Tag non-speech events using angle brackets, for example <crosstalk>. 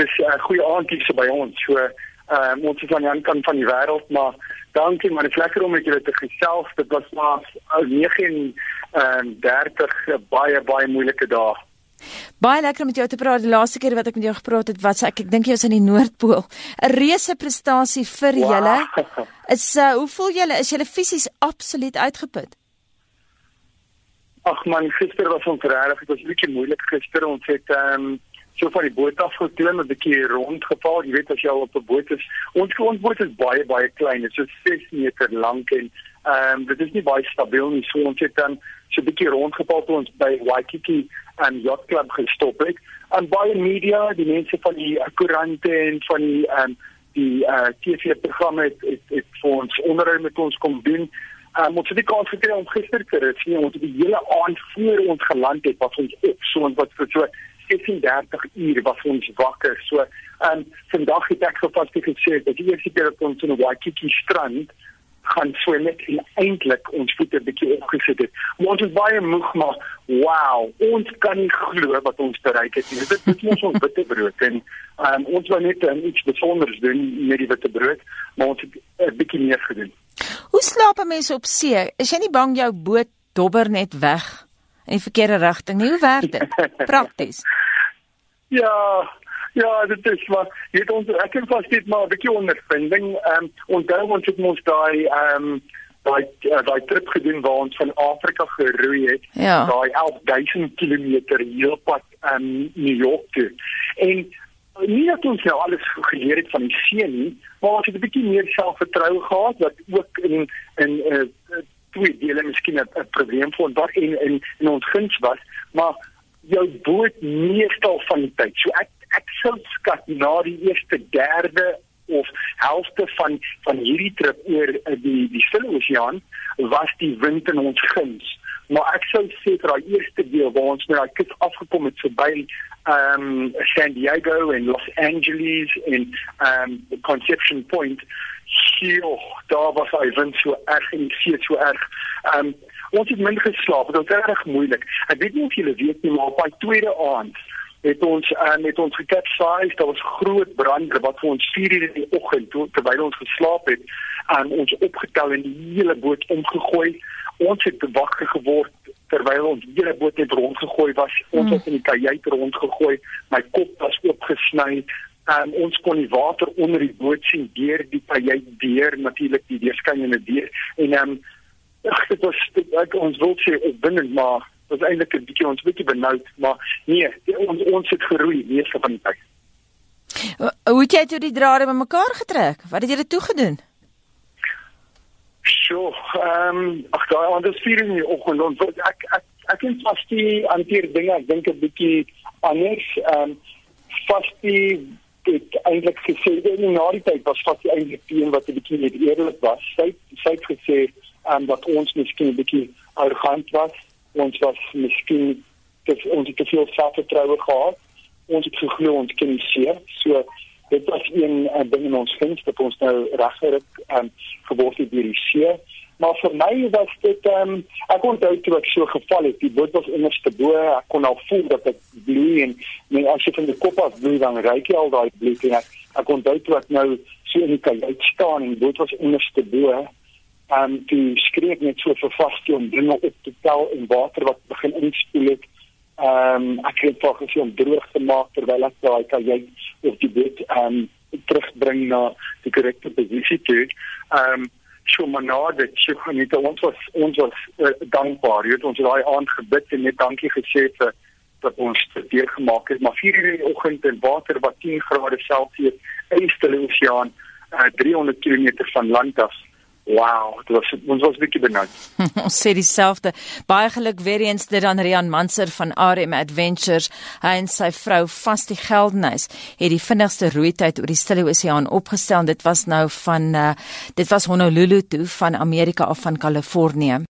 dis 'n uh, goeie aandjie so by ons. So ehm uh, ons is aan die ander kant van die wêreld, maar dankie maar dit is lekker om met julle te gesels. Dit was maar 9 ehm 30 baie baie moeilike dae. Baie lekker om met jou te praat. Die laaste keer wat ek met jou gepraat het, wat ek ek dink jy was in die Noordpool. 'n Reuse prestasie vir wow. julle. <laughs> Is uh, hoe voel julle? Is julle fisies absoluut uitgeput? Ag man, gister was ons regtig, dit was 'n bietjie moeilik gister. Ons het ehm um, so van die boot af geklim, 'n bietjie rondgeval. Jy weet as jy al op 'n boot is, ons ons boot is baie baie klein. Dit is so 6 meter lank en ehm um, dit is nie baie stabiel nie. So ons het dan so 'n bietjie rondgeval toe ons by Waikiki en Yacht Club gestop het. En baie media, die mense van die koerante en van die ehm um, die uh, eh, TV-programme het, het, het vir ons onderhoud met ons kom doen. Um, ons het die kans gekry om gister te ry, sien ons het die hele aand voor ons geland het wat ons op so en wat vir so 36 uur was ons wakker. So, en um, vandag het ek gevas te gesê dat die eerste keer dat ons in Waikiki strand gaan swem net en eintlik ons voete bietjie opgesit het. Ons is baie moeg maar wow, ons kan nie glo wat ons bereik het nie. Dit is ons witte brood en um, ons wou net um, iets besonders doen met die witte brood, maar ons het 'n bietjie meer gedoen. Hoe slaap 'n mens op see? Is jy nie bang jou boot dobber net weg in die verkeerde rigting nie? Hoe werk dit <laughs> prakties? Ja, ja, dit is maar het ons ek het vas dit maar 'n bietjie ondervinding. Ehm um, onthou ons het mos daai ehm um, daai uh, daai trip gedoen waar ons van Afrika geroei het. Ja. Daai 11000 km heelpad aan um, New York toe. En nie dat ons nou alles geleer het van die see nie, maar ons het 'n bietjie meer selfvertroue gehad wat ook in in 'n uh, eh, twee dele miskien 'n probleem vir ons in in in ons guns was, maar jou boot meestal van die tyd. So ek ek sou skat na die eerste derde of helfte van van hierdie trip oor uh, die die Stille Oseaan was die wind in ons guns. Maar ek sou sê vir daai eerste deel waar ons met daai kus afgekom het verby um, San Diego en Los Angeles en um, Conception Point. Hier, daar was hy wind so erg en see so erg. Um, ons het min geslaap, dit was erg moeilik. Ek weet nie of julle weet nie, maar op daai tweede aand het ons um, het ons gekapsize, daar was groot brande wat vir ons 4 uur in die oggend terwyl ons geslaap het, um, ons opgetel en die hele boot omgegooi. Ons het wakker geword terwyl ons hele boot net rondgegooi was. Ons hmm. het in die kajuit rondgegooi. My kop was oopgesny. Um, ons kon die water onder die boot sien deur die kajuit deur natuurlik die deurskynende deur en ehm um, ag dit was dit, ek, ons wil sê opwindend maar was eintlik 'n bietjie ons bietjie benoud maar nee ons ons het geroei meeste van die tyd. Hoe het jy toe die drade bymekaar getrek? Wat het jy toe gedoen? So, ehm um, ag daai ander vier in die oggend en ek ek ek het vas die hanteer dinge, ek dink 'n bietjie anders. Ehm um, vas die dit eintlik gesê in die tyd was vas die eintlik een wat 'n bietjie net eerlik was. Sy sy het gesê ehm um, dat ons miskien 'n bietjie arrogant was. Ons was miskien dat ons te veel selfvertroue gehad. Ons het geglo ons kan nie seer. So dit was een uh, ding in ons guns dat ons nou regtig um, geword het deur die see. Maar vir my was dit um, ek onthou toe ek so geval het, die boot was onderste bo, ek kon al voel dat dit bloei en nee, as jy van die kop af bloei dan ruik jy al daai bloed en ek, ek onthou toe ek nou so in die kajuit staan en die boot was onderste bo en die skreek net so vir vaste om dinge op te tel en water wat begin inspoel het. Ehm um, ek het tog gesien om droog te maak terwyl ek daai kajuit of die boot ehm um, terugbring na die korrekte posisie toe. Ehm um, so maar nou dat sy net ons was ons was uh, dankbaar. Jy het ons daai aand gebid en net dankie gesê vir dat ons dit weer gemaak het. Maar 4 uur in die oggend in water wat 10 grade Celsius in die Stille Oseaan uh, 300 km van land af. Wow, dit was ons was bietjie benoud. <laughs> Ons sê dieselfde. Baie geluk weer eens dit aan Rian Manser van RM Adventures. Hy en sy vrou vas die Geldenhuis het die vinnigste roeityd oor die Stille Oseaan opgestel. Dit was nou van uh, dit was Honolulu toe van Amerika af van Kalifornië.